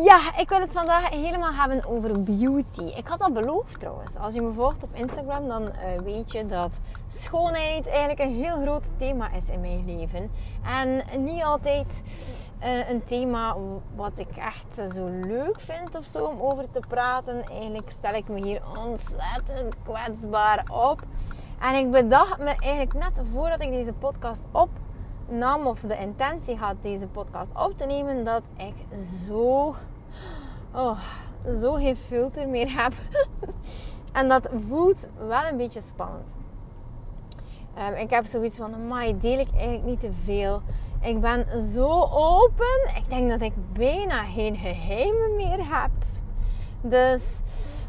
Ja, ik wil het vandaag helemaal hebben over beauty. Ik had dat beloofd trouwens. Als je me volgt op Instagram, dan uh, weet je dat schoonheid eigenlijk een heel groot thema is in mijn leven. En niet altijd uh, een thema wat ik echt zo leuk vind of zo om over te praten. Eigenlijk stel ik me hier ontzettend kwetsbaar op. En ik bedacht me eigenlijk net voordat ik deze podcast op nam of de intentie had deze podcast op te nemen, dat ik zo, oh, zo geen filter meer heb. en dat voelt wel een beetje spannend. Um, ik heb zoiets van, maar deel ik eigenlijk niet te veel. Ik ben zo open. Ik denk dat ik bijna geen geheimen meer heb. Dus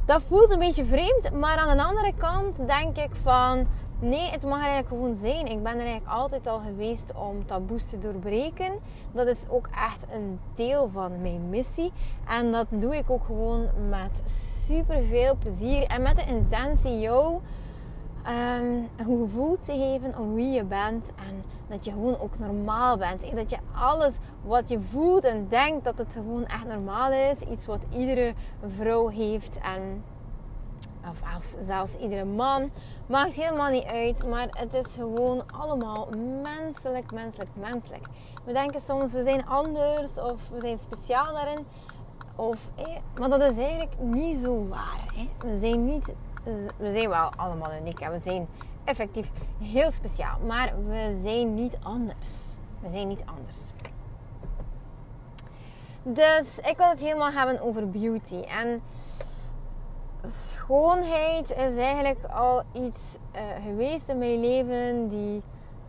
dat voelt een beetje vreemd. Maar aan de andere kant denk ik van Nee, het mag eigenlijk gewoon zijn. Ik ben er eigenlijk altijd al geweest om taboes te doorbreken. Dat is ook echt een deel van mijn missie. En dat doe ik ook gewoon met super veel plezier en met de intentie jou um, een gevoel te geven om wie je bent. En dat je gewoon ook normaal bent. Dat je alles wat je voelt en denkt, dat het gewoon echt normaal is. Iets wat iedere vrouw heeft. En of zelfs iedere man. Maakt helemaal niet uit, maar het is gewoon allemaal menselijk, menselijk, menselijk. We denken soms we zijn anders of we zijn speciaal daarin. Of, maar dat is eigenlijk niet zo waar. We zijn niet, we zijn wel allemaal uniek en we zijn effectief heel speciaal, maar we zijn niet anders. We zijn niet anders. Dus ik wil het helemaal hebben over beauty. En schoonheid is eigenlijk al iets uh, geweest in mijn leven die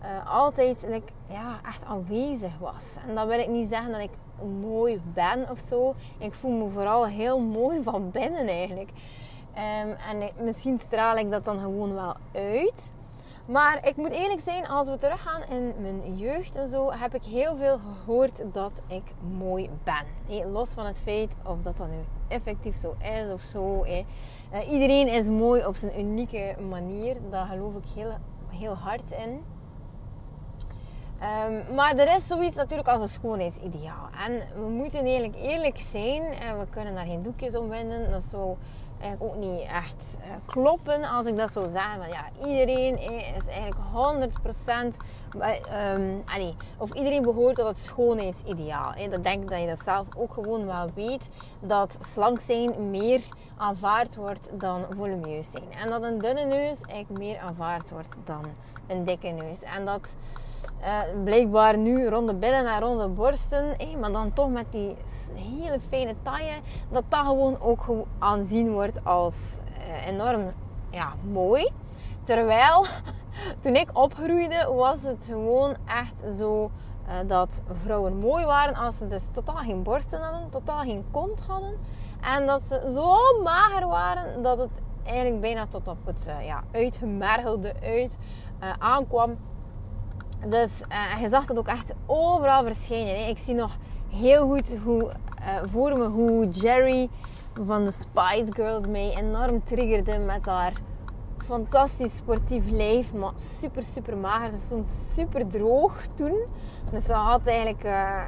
uh, altijd like, ja, echt aanwezig was. En dat wil ik niet zeggen dat ik mooi ben of zo. Ik voel me vooral heel mooi van binnen eigenlijk. Um, en misschien straal ik dat dan gewoon wel uit. Maar ik moet eerlijk zijn, als we teruggaan in mijn jeugd en zo, heb ik heel veel gehoord dat ik mooi ben. los van het feit of dat dan nu effectief zo is of zo. Eh, iedereen is mooi op zijn unieke manier. Daar geloof ik heel, heel hard in. Um, maar er is zoiets natuurlijk als een schoonheidsideaal. En we moeten eigenlijk eerlijk zijn. En we kunnen daar geen doekjes om winden. Dat zou ook niet echt uh, kloppen als ik dat zou zeggen. Want ja, iedereen is eigenlijk 100% bij, um, allee, of iedereen behoort tot het schoonheidsideaal. Hè. Dat denk ik dat je dat zelf ook gewoon wel weet. Dat slank zijn meer aanvaard wordt dan volumeus zijn. En dat een dunne neus eigenlijk meer aanvaard wordt dan een dikke neus. En dat uh, blijkbaar nu rond de billen en rond de borsten, maar dan toch met die hele fijne taille, dat dat gewoon ook aanzien wordt als uh, enorm ja, mooi. Terwijl toen ik opgroeide, was het gewoon echt zo uh, dat vrouwen mooi waren als ze dus totaal geen borsten hadden, totaal geen kont hadden. En dat ze zo mager waren dat het eigenlijk bijna tot op het ja, uitgemergelde uit aankwam. Dus uh, je zag dat ook echt overal verschijnen. Hè. Ik zie nog heel goed hoe, voor me hoe Jerry van de Spice Girls mij enorm triggerde met haar fantastisch sportief lijf, maar super, super mager. Ze stond super droog toen. Dus ze had eigenlijk, uh,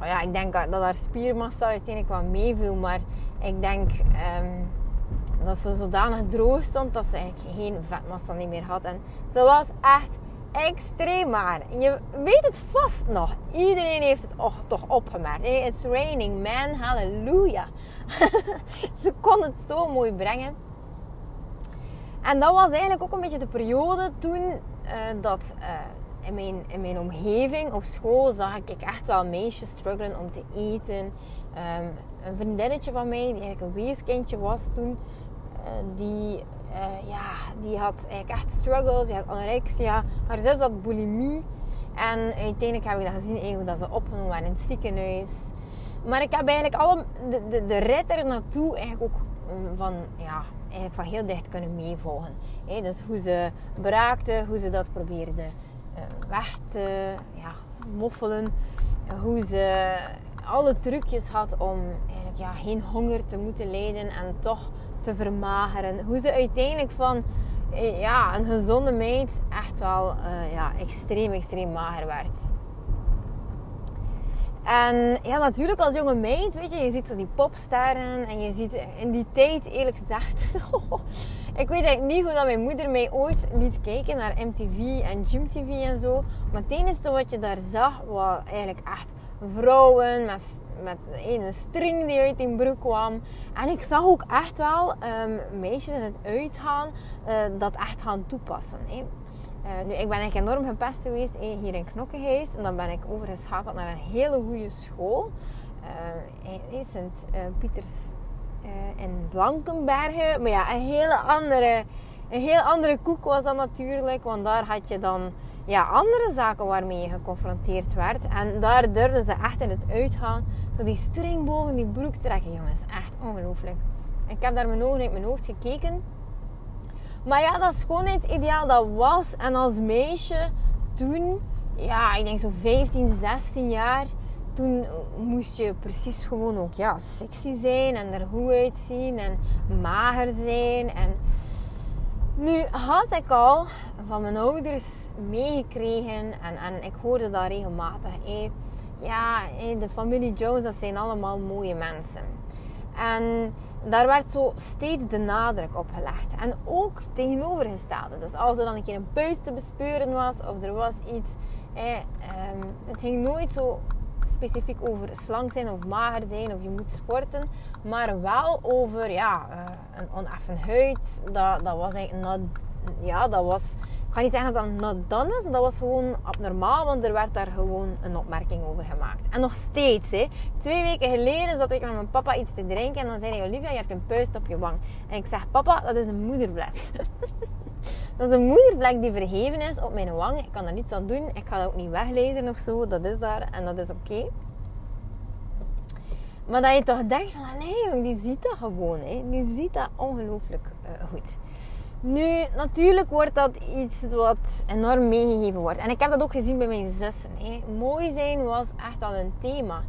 oh ja, ik denk dat haar spiermassa uiteindelijk wel meeviel, maar ik denk um, dat ze zodanig droog stond dat ze eigenlijk geen vetmassa niet meer had. En ze was echt extreem maar. Je weet het vast nog. Iedereen heeft het toch opgemerkt. It's raining, man. Halleluja. ze kon het zo mooi brengen. En dat was eigenlijk ook een beetje de periode toen uh, dat uh, in, mijn, in mijn omgeving op school zag ik echt wel meisjes struggelen om te eten. Um, een vriendinnetje van mij, die eigenlijk een weeskindje was toen, uh, die, ja, die had eigenlijk echt struggles. Die had anorexia. Haar zus had bulimie. En uiteindelijk heb ik dat gezien, hoe dat ze opgenomen waren in het ziekenhuis. Maar ik heb eigenlijk alle, de, de, de rit er naartoe eigenlijk ook mm, van, ja, eigenlijk van heel dicht kunnen meevolgen. dus hoe ze braakte, hoe ze dat probeerde uh, weg te ja, moffelen. Hoe ze alle trucjes had om eigenlijk, ja, geen honger te moeten lijden en toch te vermageren. Hoe ze uiteindelijk van eh, ja, een gezonde meid echt wel uh, ja, extreem, extreem mager werd. En ja, natuurlijk als jonge meid, weet je, je ziet zo die popsterren en je ziet in die tijd, eerlijk gezegd, ik weet eigenlijk niet hoe dat mijn moeder mij ooit liet kijken naar MTV en Gym TV en zo. Maar het enige wat je daar zag, was eigenlijk echt vrouwen met, met een string die uit die broek kwam. En ik zag ook echt wel um, meisjes in het uitgaan uh, dat echt gaan toepassen. Hè. Uh, nu, ik ben eigenlijk enorm gepest geweest hier in Knokkenhuis. En dan ben ik overgeschakeld naar een hele goede school. Uh, in Sint Pieters in Blankenbergen. Maar ja, een hele andere, een heel andere koek was dat natuurlijk. Want daar had je dan ja, andere zaken waarmee je geconfronteerd werd. En daar durfden ze echt in het uitgaan. Zo die string boven die broek trekken, jongens. Echt ongelooflijk. Ik heb daar mijn ogen uit mijn hoofd gekeken. Maar ja, dat schoonheidsideaal dat was. En als meisje toen, ja, ik denk zo 15, 16 jaar. Toen moest je precies gewoon ook ja, sexy zijn en er goed uitzien en mager zijn. En nu had ik al van mijn ouders meegekregen en, en ik hoorde dat regelmatig. Hey, ja, de familie Jones, dat zijn allemaal mooie mensen. En daar werd zo steeds de nadruk op gelegd. En ook tegenovergestelde. Dus als er dan een keer een puist te bespeuren was of er was iets. Eh, het ging nooit zo specifiek over slank zijn of mager zijn of je moet sporten. Maar wel over ja, uh, een oneffen huid. Dat, dat was eigenlijk ja, dat was ga niet zeggen dat dat not done was. Dat was gewoon abnormaal, want er werd daar gewoon een opmerking over gemaakt. En nog steeds, hè. Twee weken geleden zat ik met mijn papa iets te drinken. En dan zei hij, Olivia, je hebt een puist op je wang. En ik zeg, papa, dat is een moedervlek. dat is een moedervlek die verheven is op mijn wang. Ik kan daar niets aan doen. Ik ga dat ook niet weglezen of zo. Dat is daar en dat is oké. Maar dat je toch denkt van, allee, die ziet dat gewoon. Hè. Die ziet dat ongelooflijk uh, goed. Nu, natuurlijk wordt dat iets wat enorm meegegeven wordt. En ik heb dat ook gezien bij mijn zussen. Mooi zijn was echt al een thema.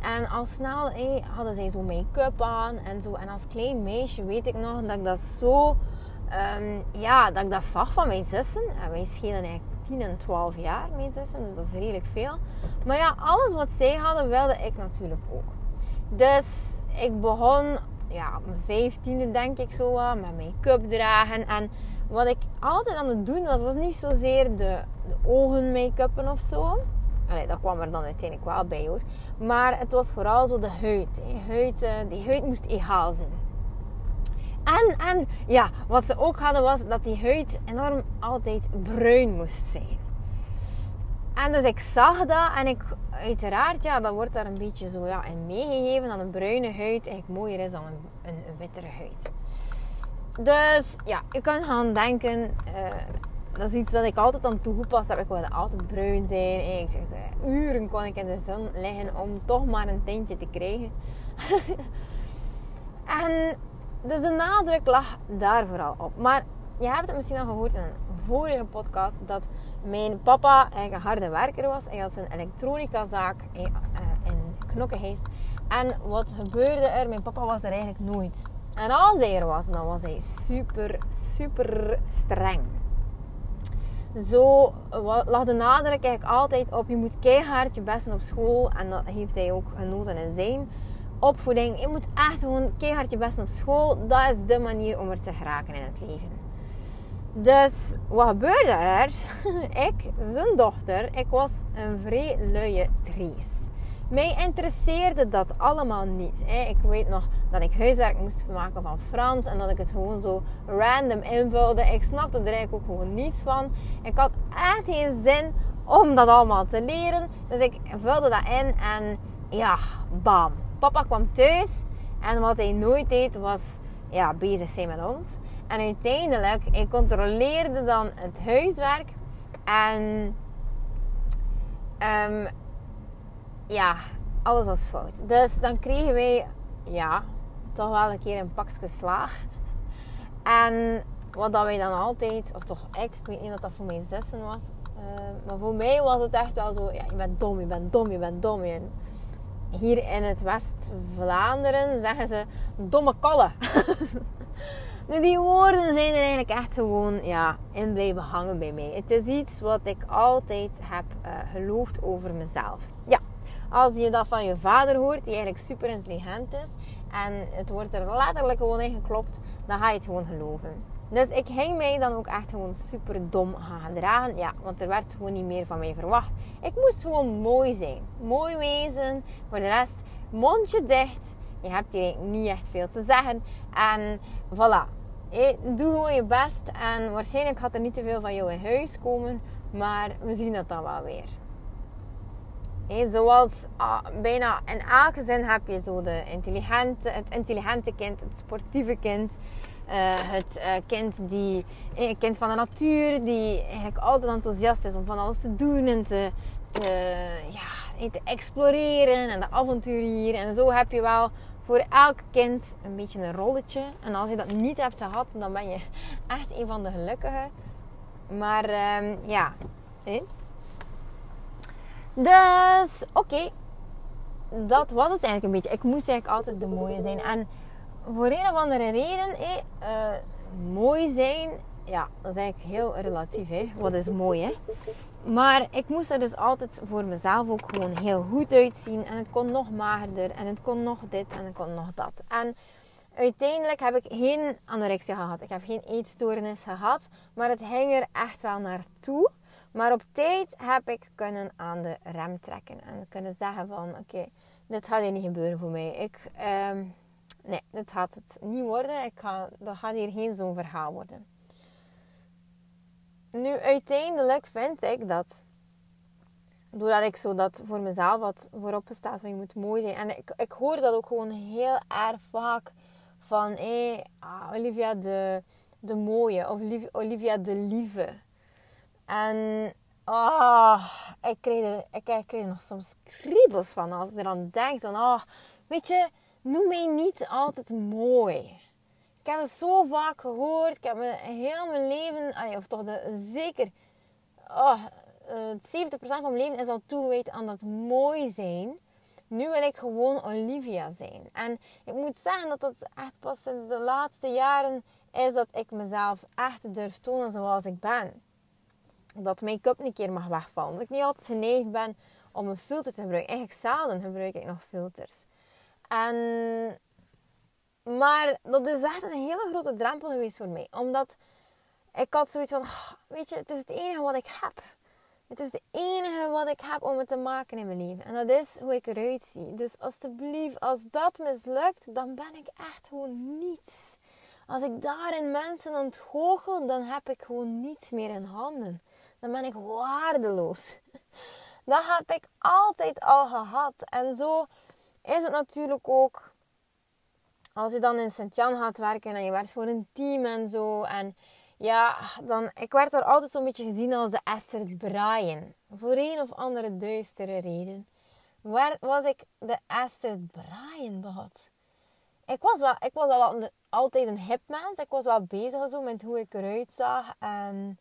En al snel hé, hadden zij zo make-up aan en zo. En als klein meisje weet ik nog dat ik dat zo... Um, ja, dat ik dat zag van mijn zussen. En wij schelen eigenlijk 10 en 12 jaar, mijn zussen. Dus dat is redelijk veel. Maar ja, alles wat zij hadden, wilde ik natuurlijk ook. Dus ik begon ja, op mijn vijftiende denk ik zo met make-up dragen. En wat ik altijd aan het doen was, was niet zozeer de, de ogen make-uppen of zo. Allee, dat kwam er dan uiteindelijk wel bij hoor. Maar het was vooral zo de huid. huid eh, die huid moest egaal zijn. En, en ja, wat ze ook hadden was dat die huid enorm altijd bruin moest zijn. En dus ik zag dat en ik, uiteraard, ja, dat wordt daar een beetje zo ja, in meegegeven dat een bruine huid eigenlijk mooier is dan een, een, wittere huid. Dus ja, je kan gaan denken, uh, dat is iets dat ik altijd aan toegepast heb. Ik wilde altijd bruin zijn. Ik, uren kon ik in de zon liggen om toch maar een tintje te krijgen. en dus de nadruk lag daar vooral op. Maar je hebt het misschien al gehoord in een vorige podcast dat mijn papa een harde werker was. Hij had zijn elektronicazaak in, in Knokkenheest. En wat gebeurde er? Mijn papa was er eigenlijk nooit. En als hij er was, dan was hij super, super streng. Zo lag de nadruk eigenlijk altijd op je moet keihard je best op school. En dat heeft hij ook genoten in zijn opvoeding. Je moet echt gewoon keihard je best op school. Dat is de manier om er te geraken in het leven. Dus wat gebeurde er? ik, zijn dochter, ik was een vrij luie Dries. Mij interesseerde dat allemaal niet. Ik weet nog dat ik huiswerk moest maken van Frans en dat ik het gewoon zo random invulde. Ik snapte er eigenlijk ook gewoon niets van. Ik had echt geen zin om dat allemaal te leren. Dus ik vulde dat in en ja, bam. Papa kwam thuis en wat hij nooit deed was ja, bezig zijn met ons. En uiteindelijk, ik controleerde dan het huiswerk. En um, ja, alles was fout. Dus dan kregen wij, ja, toch wel een keer een pakje slaag. En wat dat wij dan altijd, of toch ik, ik weet niet dat dat voor mijn zussen was. Uh, maar voor mij was het echt wel zo, ja, je bent dom, je bent dom, je bent dom. Hier in het West-Vlaanderen zeggen ze domme kallen. die woorden zijn er eigenlijk echt gewoon ja, in blijven hangen bij mij. Het is iets wat ik altijd heb uh, geloofd over mezelf. Ja, als je dat van je vader hoort, die eigenlijk super intelligent is, en het wordt er letterlijk gewoon in geklopt, dan ga je het gewoon geloven. Dus ik ging mij dan ook echt gewoon super dom gaan gedragen. Ja, want er werd gewoon niet meer van mij verwacht. Ik moest gewoon mooi zijn. Mooi wezen. Voor de rest, mondje dicht. Je hebt hier niet echt veel te zeggen. En voilà. doe gewoon je best. En waarschijnlijk gaat er niet te veel van jou in huis komen. Maar we zien dat dan wel weer. zoals ah, bijna in elke zin heb je zo de intelligente, het intelligente kind, het sportieve kind. Uh, het uh, kind die een kind van de natuur, die eigenlijk altijd enthousiast is om van alles te doen en te, ja, te exploreren en de avonturier. En zo heb je wel voor elk kind een beetje een rolletje. En als je dat niet hebt gehad, dan ben je echt een van de gelukkigen. Maar uh, ja. Dus oké. Dat was het eigenlijk een beetje. Ik moest eigenlijk altijd de mooie zijn. En voor een of andere reden, eh, mooi zijn, ja, dat is eigenlijk heel relatief. Hè. Wat is mooi, hè? Maar ik moest er dus altijd voor mezelf ook gewoon heel goed uitzien. En het kon nog magerder. En het kon nog dit en het kon nog dat. En uiteindelijk heb ik geen anorexia gehad. Ik heb geen eetstoornis gehad. Maar het ging er echt wel naartoe. Maar op tijd heb ik kunnen aan de rem trekken. En kunnen zeggen van, oké, dit gaat hier niet gebeuren voor mij. Ik... Ehm, nee, dit gaat het niet worden. Ik ga, dat gaat hier geen zo'n verhaal worden. Nu, uiteindelijk vind ik dat, doordat ik zo dat voor mezelf wat voorop gesteld van je moet mooi zijn. En ik, ik hoor dat ook gewoon heel erg vaak van, ah, Olivia de, de mooie of Olivia de lieve. En ah, ik, kreeg er, ik, ik kreeg nog soms kriebels van als ik eraan denk. Dan, ah, weet je, noem mij niet altijd mooi. Heb het zo vaak gehoord. Ik heb me heel mijn leven, of toch de, zeker oh, 70% van mijn leven is al toegewijd aan dat mooi zijn. Nu wil ik gewoon Olivia zijn. En ik moet zeggen dat dat echt pas sinds de laatste jaren is dat ik mezelf echt durf tonen zoals ik ben. Dat make-up een keer mag wegvallen. Dat ik niet altijd geneigd ben om een filter te gebruiken. Eigenlijk zelden gebruik ik nog filters. En, maar dat is echt een hele grote drempel geweest voor mij. Omdat ik had zoiets van, weet je, het is het enige wat ik heb. Het is het enige wat ik heb om het te maken in mijn leven. En dat is hoe ik eruit zie. Dus alsjeblieft, als dat mislukt, dan ben ik echt gewoon niets. Als ik daarin mensen ontgoochel, dan heb ik gewoon niets meer in handen. Dan ben ik waardeloos. Dat heb ik altijd al gehad. En zo is het natuurlijk ook als je dan in Sint-Jan gaat werken en je werkt voor een team en zo. En ja, dan, ik werd er altijd zo'n beetje gezien als de Esther Brian. Voor een of andere duistere reden waar, was ik de Esther Brian. Ik was wel, ik was wel altijd een hip mens. Ik was wel bezig zo met hoe ik eruit zag. En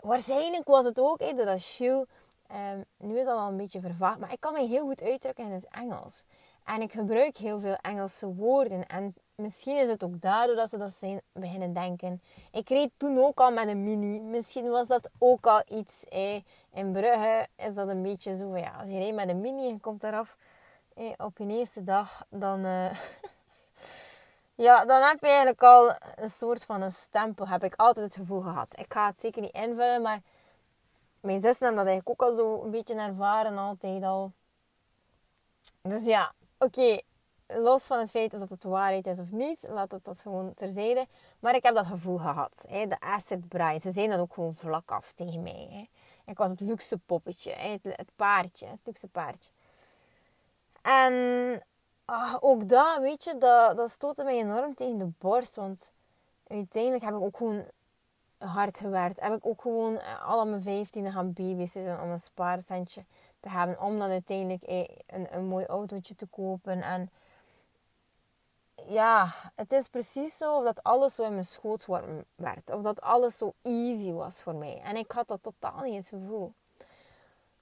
waarschijnlijk was het ook, hè, dat Shield Um, nu is dat al een beetje vervaagd, maar ik kan mij heel goed uitdrukken in het Engels. En ik gebruik heel veel Engelse woorden. En misschien is het ook daardoor dat ze dat zijn beginnen denken. Ik reed toen ook al met een mini. Misschien was dat ook al iets. In Brugge is dat een beetje zo. Ja, als je rijdt met een mini en komt eraf op je eerste dag, dan... Uh, ja, dan heb je eigenlijk al een soort van een stempel. Heb ik altijd het gevoel gehad. Ik ga het zeker niet invullen, maar mijn zussen hebben dat eigenlijk ook al zo een beetje ervaren altijd al. Dus ja, oké. los van het feit of dat het waarheid is of niet, laat het dat gewoon terzijde. Maar ik heb dat gevoel gehad. Hè. De Astrid Braai, ze zijn dat ook gewoon vlak af tegen mij. Hè. Ik was het luxe poppetje, hè. Het, paardje, het luxe paardje. En ah, ook dat, weet je, dat, dat stootte mij enorm tegen de borst. Want uiteindelijk heb ik ook gewoon hard gewerkt. Heb ik ook gewoon eh, al mijn vijftiende gaan babysitten om een spaarcentje te hebben. Om dan uiteindelijk eh, een, een mooi autootje te kopen. En ja, het is precies zo dat alles zo in mijn schoot werd. Of dat alles zo easy was voor mij. En ik had dat totaal niet het gevoel.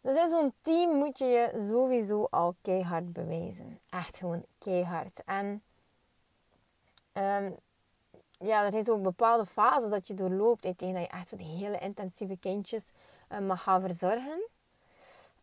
Dus in zo'n team moet je je sowieso al keihard bewijzen. Echt gewoon keihard. En um, ja, er zijn zo bepaalde fases dat je doorloopt. Ik dat je echt zo die hele intensieve kindjes uh, mag gaan verzorgen.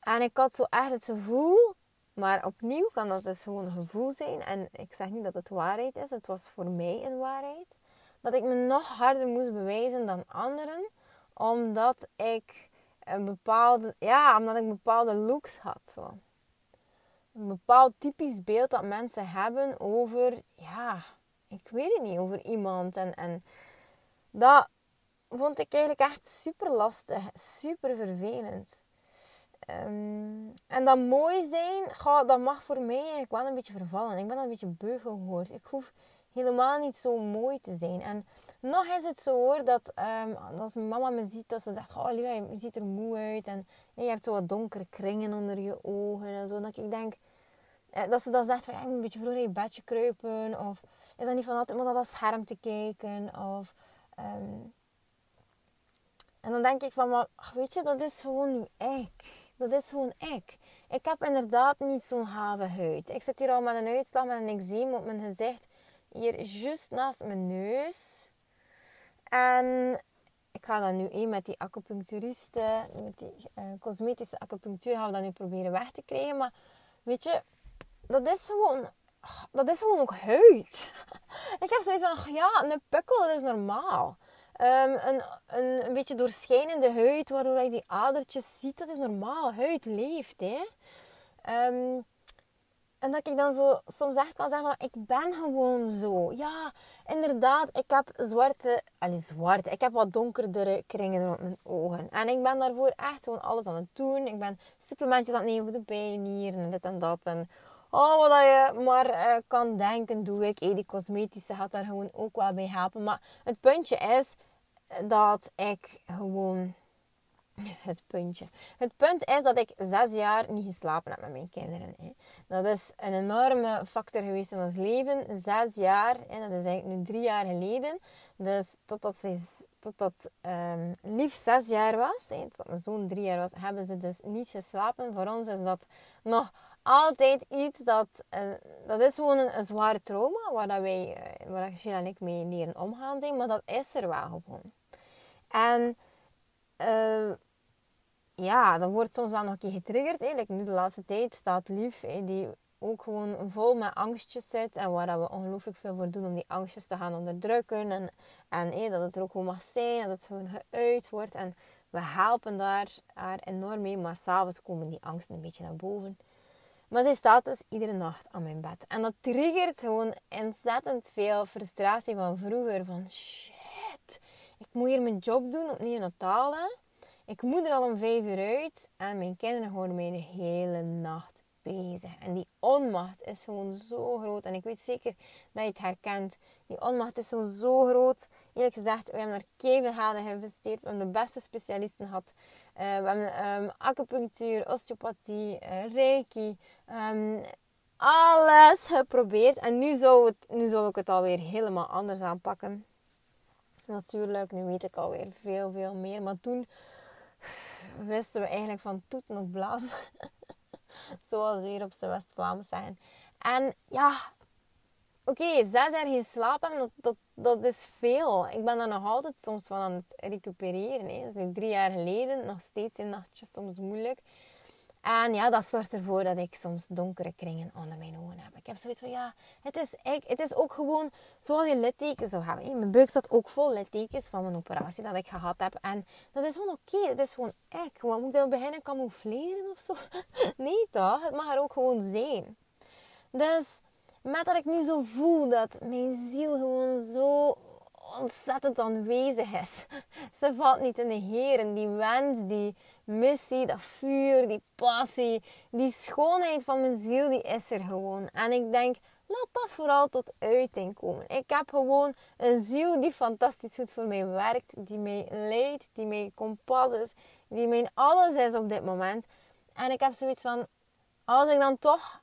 En ik had zo echt het gevoel, maar opnieuw kan dat dus gewoon een gevoel zijn. En ik zeg niet dat het waarheid is, het was voor mij een waarheid. Dat ik me nog harder moest bewijzen dan anderen, omdat ik een bepaalde, ja, omdat ik bepaalde looks had. Zo. Een bepaald typisch beeld dat mensen hebben over, ja, ik weet het niet, over iemand. En, en dat vond ik eigenlijk echt super lastig, super vervelend. Um, en dat mooi zijn, dat mag voor mij eigenlijk wel een beetje vervallen. Ik ben een beetje beu geworden. Ik hoef helemaal niet zo mooi te zijn. En nog is het zo hoor, dat um, als mijn mama me ziet, dat ze zegt, oh lieve, je ziet er moe uit. En, je hebt zo wat donkere kringen onder je ogen en zo. Dat ik denk, eh, dat ze dan zegt van, ja, je moet een beetje vroeger in je bedje kruipen. Of is dat niet van altijd maar naar dat scherm te kijken. Of, um, en dan denk ik van, maar weet je, dat is gewoon ik. Dat is gewoon ik. Ik heb inderdaad niet zo'n have huid. Ik zit hier al met een uitslag met een eczeem op mijn gezicht. Hier juist naast mijn neus. En ik ga dat nu één met die acupuncturisten, met die uh, cosmetische acupunctuur, gaan we dat nu proberen weg te krijgen. Maar weet je, dat is gewoon, dat is gewoon ook huid. ik heb zoiets van, ja, een pukkel, dat is normaal. Um, een, een, een beetje doorschijnende huid, waardoor je die adertjes ziet. Dat is normaal. Huid leeft, hè. Um, en dat ik dan zo soms echt kan zeggen van, ik ben gewoon zo. Ja, inderdaad, ik heb zwarte... Allee, zwart. Ik heb wat donkerdere kringen op mijn ogen. En ik ben daarvoor echt gewoon alles aan het doen. Ik ben supplementjes aan het nemen voor de bijnieren en dit en dat. En oh, wat je maar uh, kan denken, doe ik. Hey, die cosmetische gaat daar gewoon ook wel bij helpen. Maar het puntje is dat ik gewoon. Het puntje. Het punt is dat ik zes jaar niet geslapen heb met mijn kinderen. Hè. Dat is een enorme factor geweest in ons leven. Zes jaar, hè, dat is eigenlijk nu drie jaar geleden. Dus totdat, ze, totdat um, lief zes jaar was, hè, totdat mijn zoon drie jaar was, hebben ze dus niet geslapen. Voor ons is dat nog altijd iets dat, uh, dat is gewoon een, een zware trauma waar, dat wij, uh, waar en ik mee leren omgaan zijn, maar dat is er wel gewoon. En uh, ja, dat wordt soms wel nog een keer getriggerd. Hè. nu de laatste tijd staat Lief, die ook gewoon vol met angstjes zit. En waar we ongelooflijk veel voor doen om die angstjes te gaan onderdrukken. En, en dat het er ook gewoon mag zijn, dat het gewoon geuit wordt. En we helpen daar haar enorm mee. Maar s'avonds komen die angsten een beetje naar boven. Maar zij staat dus iedere nacht aan mijn bed. En dat triggert gewoon ontzettend veel frustratie van vroeger. Van shit, ik moet hier mijn job doen op Neonatale. Ik moet er al om vijf uur uit. En mijn kinderen houden mij de hele nacht En die onmacht is gewoon zo groot. En ik weet zeker dat je het herkent. Die onmacht is gewoon zo groot. Eerlijk gezegd, we hebben er keihard geïnvesteerd. We hebben de beste specialisten gehad. Uh, we hebben um, acupunctuur, osteopathie, uh, reiki. Um, alles geprobeerd. En nu zou, het, nu zou ik het alweer helemaal anders aanpakken. Natuurlijk, nu weet ik alweer veel, veel meer. Maar toen wisten we eigenlijk van toeten of blazen. Zoals we hier op zijn West-Vlaams zijn. En ja, oké, zes jaar geen slaap dat, dat, dat is veel. Ik ben daar nog altijd soms van aan het recupereren. Hè. Drie jaar geleden, nog steeds in nachtjes soms moeilijk. En ja, dat zorgt ervoor dat ik soms donkere kringen onder mijn ogen heb. Ik heb zoiets van, ja, het is, ik, het is ook gewoon zoals je littekens zou hebben. Mijn buik staat ook vol littekens van mijn operatie dat ik gehad heb. En dat is gewoon oké. Okay. Het is gewoon ik. Wat moet ik dan beginnen camoufleren of zo? nee toch? Het mag er ook gewoon zijn. Dus met dat ik nu zo voel dat mijn ziel gewoon zo ontzettend aanwezig is. Ze valt niet in de heren. Die wens, die missie, dat vuur, die passie, die schoonheid van mijn ziel, die is er gewoon. En ik denk, laat dat vooral tot uiting komen. Ik heb gewoon een ziel die fantastisch goed voor mij werkt, die mij leidt, die mij kompas is, die mijn alles is op dit moment. En ik heb zoiets van, als ik dan toch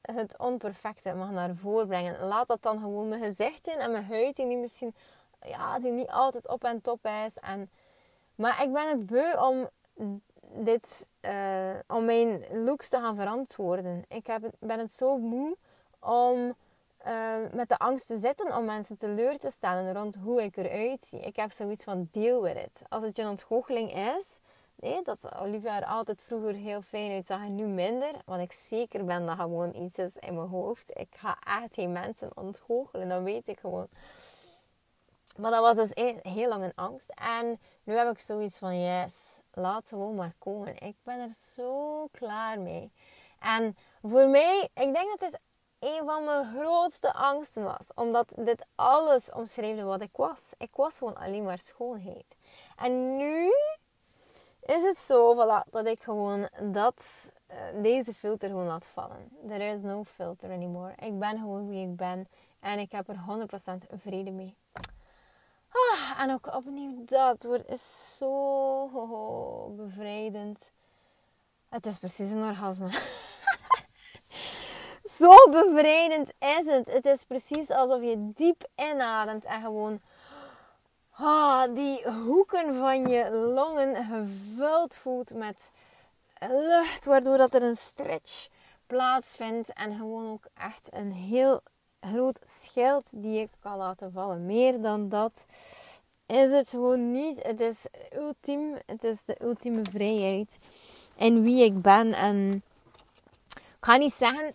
het onperfecte mag naar voren brengen. Laat dat dan gewoon mijn gezicht in en mijn huid die misschien ja, die niet altijd op en top is. En, maar ik ben het beu om dit, uh, om mijn looks te gaan verantwoorden. Ik heb ben het zo moe om uh, met de angst te zitten om mensen teleur te stellen rond hoe ik eruit zie. Ik heb zoiets van deal with it. Als het je ontgoocheling is, dat Olivia er altijd vroeger heel fijn uitzag en nu minder. Want ik zeker ben dat gewoon iets is in mijn hoofd. Ik ga echt geen mensen ontgoochelen, dat weet ik gewoon. Maar dat was dus heel lang een angst. En nu heb ik zoiets van, yes, laat gewoon maar komen. Ik ben er zo klaar mee. En voor mij, ik denk dat dit een van mijn grootste angsten was. Omdat dit alles omschreef wat ik was. Ik was gewoon alleen maar schoonheid. En nu is het zo voilà, dat ik gewoon dat, uh, deze filter gewoon laat vallen. There is no filter anymore. Ik ben gewoon wie ik ben. En ik heb er 100% vrede mee. En ook opnieuw dat woord is zo bevrijdend. Het is precies een orgasme. zo bevrijdend is het. Het is precies alsof je diep inademt en gewoon ah, die hoeken van je longen gevuld voelt met lucht, waardoor dat er een stretch plaatsvindt en gewoon ook echt een heel groot schild die ik kan laten vallen. Meer dan dat is het gewoon niet. Het is ultiem. Het is de ultieme vrijheid in wie ik ben. En ik ga niet zeggen,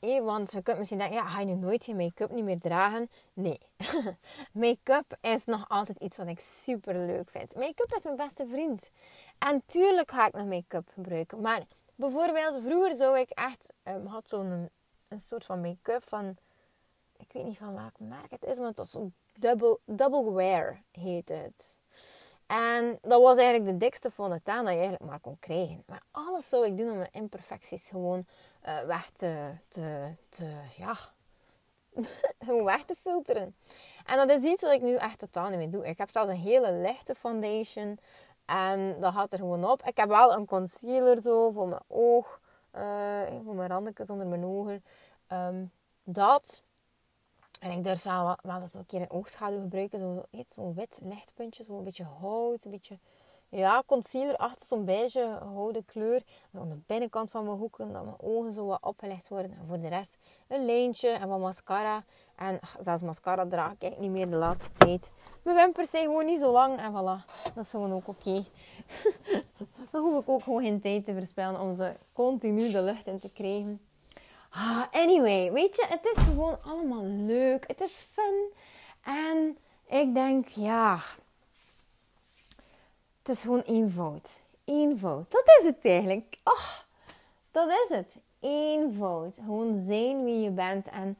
um, want je kunt misschien denken, ja, ga je nu nooit je make-up niet meer dragen? Nee. make-up is nog altijd iets wat ik super leuk vind. Make-up is mijn beste vriend. En tuurlijk ga ik nog make-up gebruiken. Maar bijvoorbeeld, vroeger zou ik echt, um, had zo'n een, soort van make-up van ik weet niet van welk merk het is, maar het was zo double, double wear heet het. En dat was eigenlijk de dikste van de taan dat je eigenlijk maar kon krijgen. Maar alles zou ik doen om mijn imperfecties gewoon uh, weg te, te, te ja, weg te filteren. En dat is iets wat ik nu echt totaal niet meer doe. Ik heb zelfs een hele lichte foundation. En dat gaat er gewoon op. Ik heb wel een concealer zo voor mijn oog. Uh, voor mijn randjes onder mijn ogen. Um, dat. En ik durf wel, wel eens een keer een oogschaduw gebruiken. Zo'n zo wit lichtpuntje, zo een beetje hout, een beetje ja, concealer achter zo'n beige gouden kleur. aan de binnenkant van mijn hoeken, dat mijn ogen zo wat opgelegd worden. En voor de rest een lijntje en wat mascara. En zelfs mascara draag ik niet meer de laatste tijd. Mijn wimpers zijn gewoon niet zo lang en voilà. Dat is gewoon ook oké. Dan hoef ik ook gewoon geen tijd te verspillen om ze continu de lucht in te krijgen. Ah, anyway, weet je, het is gewoon allemaal leuk. Het is fun. En ik denk, ja, het is gewoon eenvoud. Eenvoud. Dat is het eigenlijk. Oh, dat is het. Eenvoud. Gewoon zijn wie je bent. En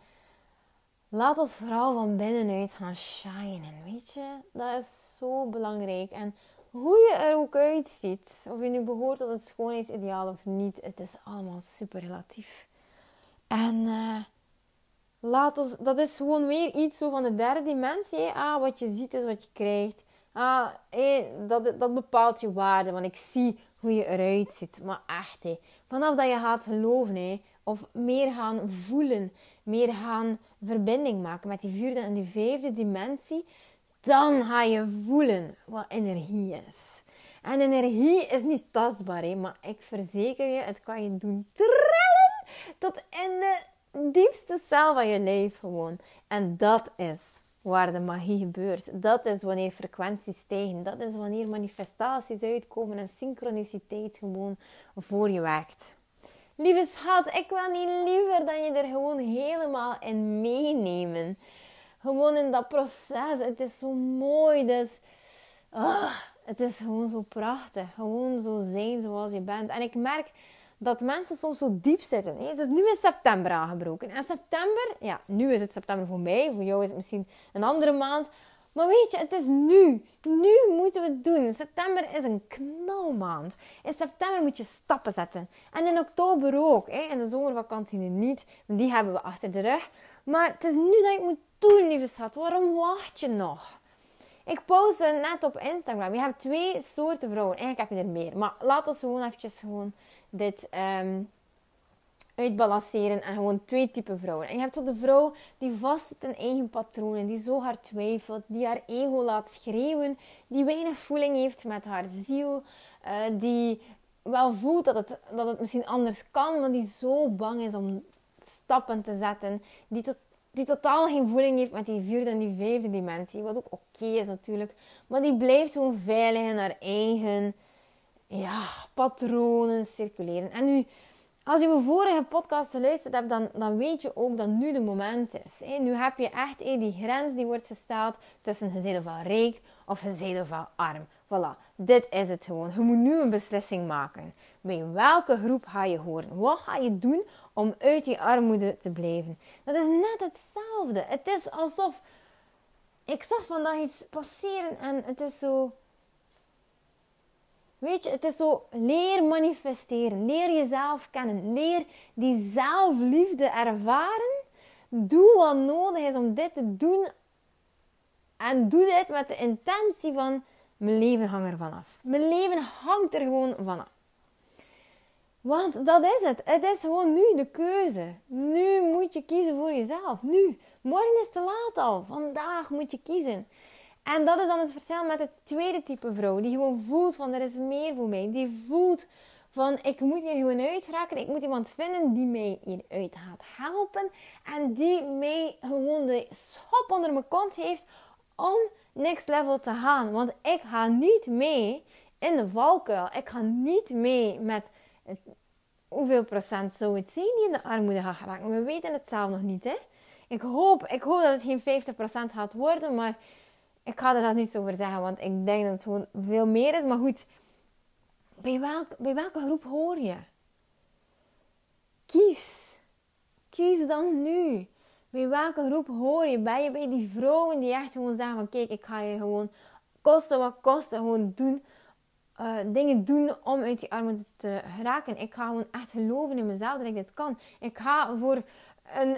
laat ons vooral van binnenuit gaan shinen. Weet je, dat is zo belangrijk. En hoe je er ook uitziet, of je nu behoort tot het schoonheidsideaal of niet, het is allemaal super relatief. En uh, laat ons, dat is gewoon weer iets zo van de derde dimensie. Ah, wat je ziet is wat je krijgt. Ah, dat, dat bepaalt je waarde, want ik zie hoe je eruit ziet. Maar echt, hey, vanaf dat je gaat geloven, hey, of meer gaan voelen, meer gaan verbinding maken met die vierde en die vijfde dimensie, dan ga je voelen wat energie is. En energie is niet tastbaar, hè, maar ik verzeker je, het kan je doen tot in de diepste cel van je lijf gewoon. En dat is waar de magie gebeurt. Dat is wanneer frequenties stijgen. Dat is wanneer manifestaties uitkomen en synchroniciteit gewoon voor je werkt. Lieve schat, ik wil niet liever dan je er gewoon helemaal in meenemen. Gewoon in dat proces. Het is zo mooi. Dus ah, het is gewoon zo prachtig. Gewoon zo zijn zoals je bent. En ik merk dat mensen soms zo diep zitten. Het is nu in september aangebroken. En september, ja, nu is het september voor mij. Voor jou is het misschien een andere maand. Maar weet je, het is nu. Nu moeten we het doen. September is een knalmaand. In september moet je stappen zetten. En in oktober ook. Hè. In de zomervakantie niet. Die hebben we achter de rug. Maar het is nu dat ik moet doen, lieve schat. Waarom wacht je nog? Ik postte net op Instagram. Je hebt twee soorten vrouwen. Eigenlijk heb je er meer. Maar laat ons gewoon eventjes gewoon dit um, uitbalanceren en gewoon twee typen vrouwen. En je hebt zo de vrouw die vast zit in eigen patronen, die zo hard twijfelt, die haar ego laat schreeuwen, die weinig voeling heeft met haar ziel, uh, die wel voelt dat het, dat het misschien anders kan, maar die zo bang is om stappen te zetten, die, die totaal geen voeling heeft met die vierde en die vijfde dimensie, wat ook oké is natuurlijk, maar die blijft gewoon veilig in haar eigen ja, patronen circuleren. En nu als je mijn vorige podcast geluisterd hebt, dan, dan weet je ook dat nu de moment is. Nu heb je echt die grens die wordt gesteld tussen gezeden van rijk of gezeden van arm. Voilà, dit is het gewoon. Je moet nu een beslissing maken. Bij welke groep ga je horen? Wat ga je doen om uit die armoede te blijven? Dat is net hetzelfde. Het is alsof... Ik zag vandaag iets passeren en het is zo Weet je, het is zo leer manifesteren. Leer jezelf kennen. Leer die zelfliefde ervaren. Doe wat nodig is om dit te doen. En doe dit met de intentie van mijn leven hangt er vanaf. Mijn leven hangt er gewoon vanaf. Want dat is het. Het is gewoon nu de keuze. Nu moet je kiezen voor jezelf. Nu. Morgen is te laat al. Vandaag moet je kiezen. En dat is dan het verschil met het tweede type vrouw. Die gewoon voelt van er is meer voor mij. Die voelt van ik moet hier gewoon uitraken. Ik moet iemand vinden die mij hieruit gaat helpen. En die mij gewoon de schop onder mijn kont heeft om next level te gaan. Want ik ga niet mee in de valkuil. Ik ga niet mee met hoeveel procent zou het zijn die in de armoede gaat geraken. We weten het zelf nog niet. Hè? Ik, hoop, ik hoop dat het geen 50% gaat worden. Maar ik ga er dat niet zo over zeggen, want ik denk dat het gewoon veel meer is. Maar goed, bij, welk, bij welke groep hoor je? Kies. Kies dan nu. Bij welke groep hoor je? Ben je bij die vrouwen die echt gewoon zeggen van... Kijk, ik ga hier gewoon kosten wat kosten gewoon doen. Uh, dingen doen om uit die armoede te geraken. Ik ga gewoon echt geloven in mezelf dat ik dit kan. Ik ga voor een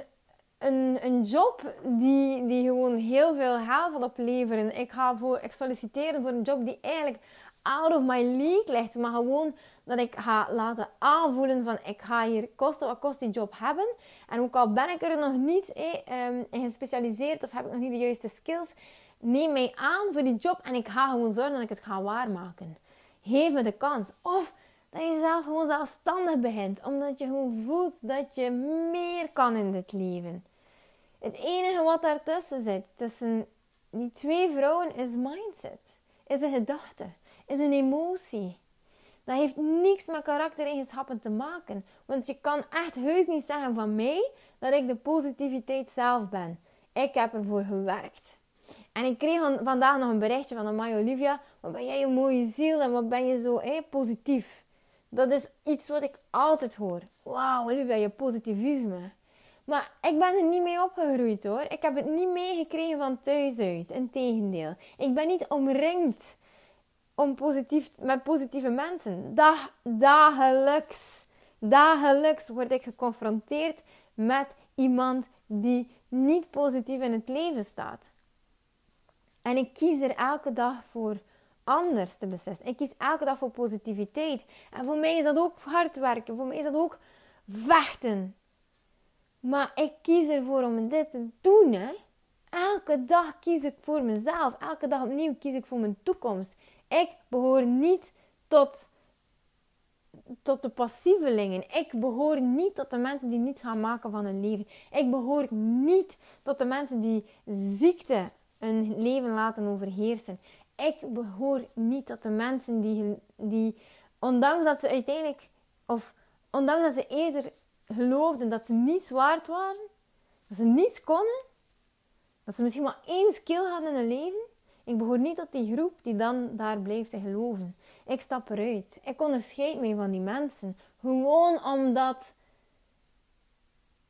een, een job die, die gewoon heel veel geld gaat opleveren. Ik ga voor, ik solliciteren voor een job die eigenlijk out of my league ligt. Maar gewoon dat ik ga laten aanvoelen van ik ga hier kosten wat kost die job hebben. En ook al ben ik er nog niet eh, in gespecialiseerd of heb ik nog niet de juiste skills. Neem mij aan voor die job en ik ga gewoon zorgen dat ik het ga waarmaken. Geef me de kans. Of dat je zelf gewoon zelfstandig begint. Omdat je gewoon voelt dat je meer kan in dit leven. Het enige wat daartussen zit, tussen die twee vrouwen, is mindset. Is een gedachte. Is een emotie. Dat heeft niks met karaktereigenschappen te maken. Want je kan echt heus niet zeggen van mij dat ik de positiviteit zelf ben. Ik heb ervoor gewerkt. En ik kreeg vandaag nog een berichtje van Amai Olivia. Wat ben jij een mooie ziel en wat ben je zo positief. Dat is iets wat ik altijd hoor. Wauw, Olivia, je positivisme. Maar ik ben er niet mee opgegroeid hoor. Ik heb het niet meegekregen van thuis uit. Integendeel. Ik ben niet omringd om positief, met positieve mensen. Dag, dagelijks, dagelijks word ik geconfronteerd met iemand die niet positief in het leven staat. En ik kies er elke dag voor anders te beslissen. Ik kies elke dag voor positiviteit. En voor mij is dat ook hard werken. Voor mij is dat ook vechten. Maar ik kies ervoor om dit te doen. Elke dag kies ik voor mezelf. Elke dag opnieuw kies ik voor mijn toekomst. Ik behoor niet tot, tot de passievelingen. Ik behoor niet tot de mensen die niets gaan maken van hun leven. Ik behoor niet tot de mensen die ziekte hun leven laten overheersen. Ik behoor niet tot de mensen die, die ondanks dat ze uiteindelijk, of ondanks dat ze eerder geloofden dat ze niets waard waren, dat ze niets konden, dat ze misschien maar één skill hadden in hun leven. Ik behoor niet tot die groep die dan daar blijft te geloven. Ik stap eruit. Ik onderscheid me van die mensen. Gewoon omdat,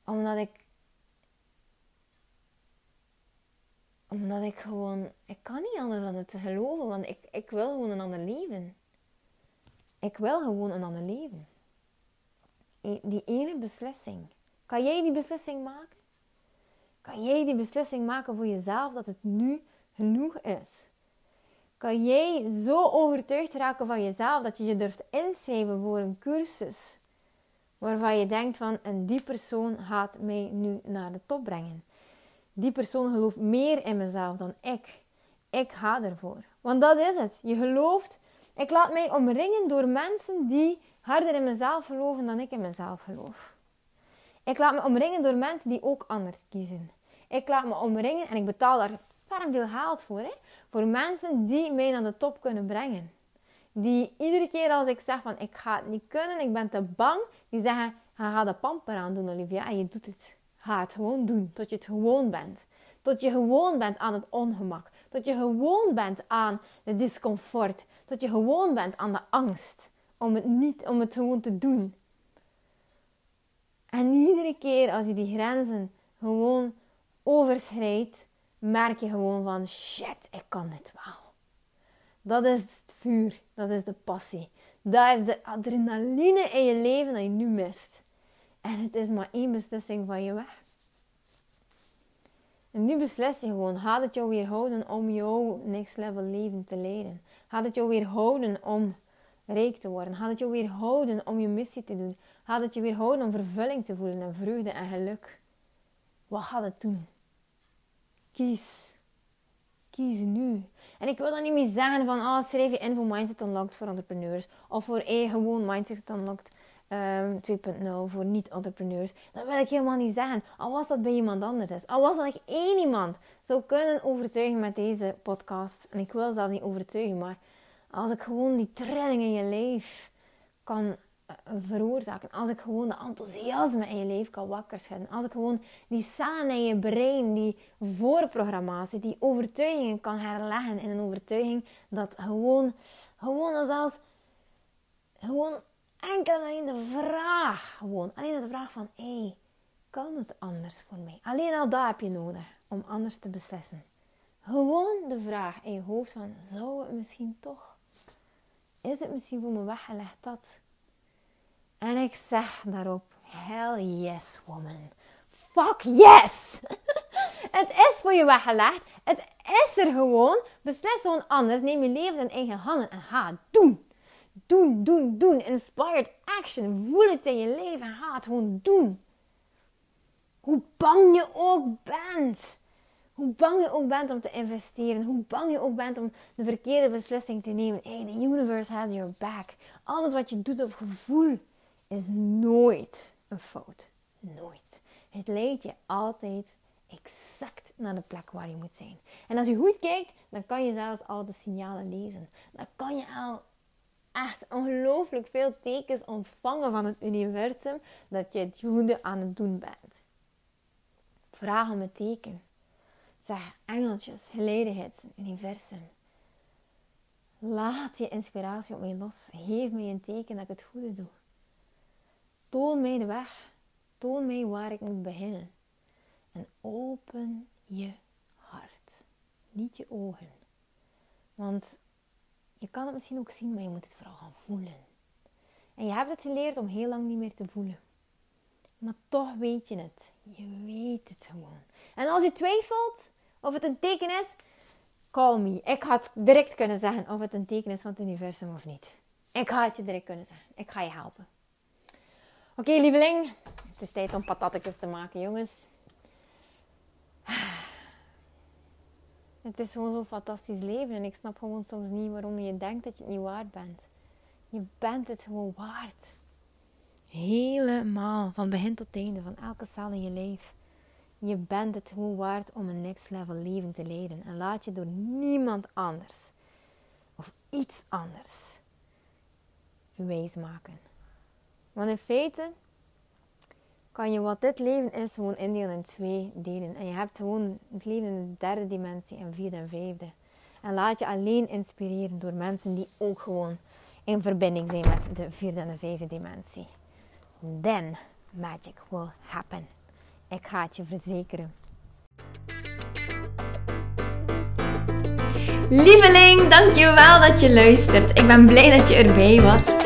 omdat ik, omdat ik gewoon, ik kan niet anders dan het te geloven, want ik, ik wil gewoon een ander leven. Ik wil gewoon een ander leven die ene beslissing. Kan jij die beslissing maken? Kan jij die beslissing maken voor jezelf dat het nu genoeg is? Kan jij zo overtuigd raken van jezelf dat je je durft inschrijven voor een cursus Waarvan je denkt van, en die persoon gaat mij nu naar de top brengen. Die persoon gelooft meer in mezelf dan ik. Ik ga ervoor. Want dat is het. Je gelooft. Ik laat mij omringen door mensen die harder in mezelf geloven dan ik in mezelf geloof. Ik laat me omringen door mensen die ook anders kiezen. Ik laat me omringen en ik betaal daar ferm veel geld voor. Hè? Voor mensen die mij naar de top kunnen brengen. Die iedere keer als ik zeg van ik ga het niet kunnen, ik ben te bang, die zeggen ga de pamper aan doen Olivia en je doet het. Ga het gewoon doen, tot je het gewoon bent. Tot je gewoon bent aan het ongemak. Tot je gewoon bent aan de discomfort. Tot je gewoon bent aan de angst. Om het, niet, om het gewoon te doen. En iedere keer als je die grenzen gewoon overschrijdt, merk je gewoon van shit, ik kan dit wel. Dat is het vuur, dat is de passie. Dat is de adrenaline in je leven dat je nu mist. En het is maar één beslissing van je weg. En nu beslis je gewoon, gaat het jou weerhouden om jouw next level leven te leiden? Gaat het jou weerhouden om rijk te worden? Gaat het jou weerhouden om je missie te doen? Gaat het je weerhouden om vervulling te voelen en vreugde en geluk? Wat gaat het doen? Kies. Kies nu. En ik wil dan niet meer zeggen van, ah, schrijf je in voor Mindset Unlocked voor entrepreneurs. Of voor eh, gewoon Mindset Unlocked um, ehm, 2.0 voor niet-entrepreneurs. Dat wil ik helemaal niet zeggen. Al was dat bij iemand anders. Al was dat ik één iemand zou kunnen overtuigen met deze podcast. En ik wil zelf niet overtuigen, maar als ik gewoon die trilling in je lijf kan eh, veroorzaken. Als ik gewoon de enthousiasme in je leven kan wakker schudden. Als ik gewoon die cellen in je brein, die voorprogrammatie, die overtuigingen kan herleggen in een overtuiging dat gewoon, gewoon zelfs, gewoon enkel alleen de vraag, gewoon alleen de vraag van, hé, hey, kan het anders voor mij? Alleen al dat heb je nodig om anders te beslissen. Gewoon de vraag in je hoofd van, zou het misschien toch? Is het misschien voor me weggelegd dat? En ik zeg daarop, hell yes woman. Fuck yes! het is voor je weggelegd. Het is er gewoon. Beslis gewoon anders. Neem je leven in eigen handen en ga doen. Doen, doen, doen. Inspired action. Voel het in je leven het gewoon doen. Hoe bang je ook bent. Hoe bang je ook bent om te investeren. Hoe bang je ook bent om de verkeerde beslissing te nemen. Hey, the universe has your back. Alles wat je doet op gevoel is nooit een fout. Nooit. Het leidt je altijd exact naar de plek waar je moet zijn. En als je goed kijkt, dan kan je zelfs al de signalen lezen. Dan kan je al echt ongelooflijk veel tekens ontvangen van het universum dat je het goede aan het doen bent. Vraag om een teken. Zeg engeltjes, geleidigheid, universum. Laat je inspiratie op mij los. Geef mij een teken dat ik het goede doe. Toon mij de weg. Toon mij waar ik moet beginnen. En open je hart. Niet je ogen. Want je kan het misschien ook zien, maar je moet het vooral gaan voelen. En je hebt het geleerd om heel lang niet meer te voelen. Maar toch weet je het. Je weet het gewoon. En als je twijfelt of het een teken is, call me. Ik had direct kunnen zeggen of het een teken is van het universum of niet. Ik ga het je direct kunnen zeggen. Ik ga je helpen. Oké, lieveling. Het is tijd om patatjes te maken, jongens. Het is gewoon zo'n fantastisch leven. En ik snap gewoon soms niet waarom je denkt dat je het niet waard bent. Je bent het gewoon waard. Helemaal. Van begin tot einde. Van elke cel in je leven. Je bent het gewoon waard om een next level leven te leiden. En laat je door niemand anders. Of iets anders. Wijs maken. Want in feite kan je wat dit leven is gewoon indelen in twee delen. En je hebt gewoon het leven in de derde dimensie en vierde en vijfde. En laat je alleen inspireren door mensen die ook gewoon in verbinding zijn met de vierde en de vijfde dimensie. Then magic will happen. Ik ga het je verzekeren. Lieveling, dankjewel dat je luistert. Ik ben blij dat je erbij was.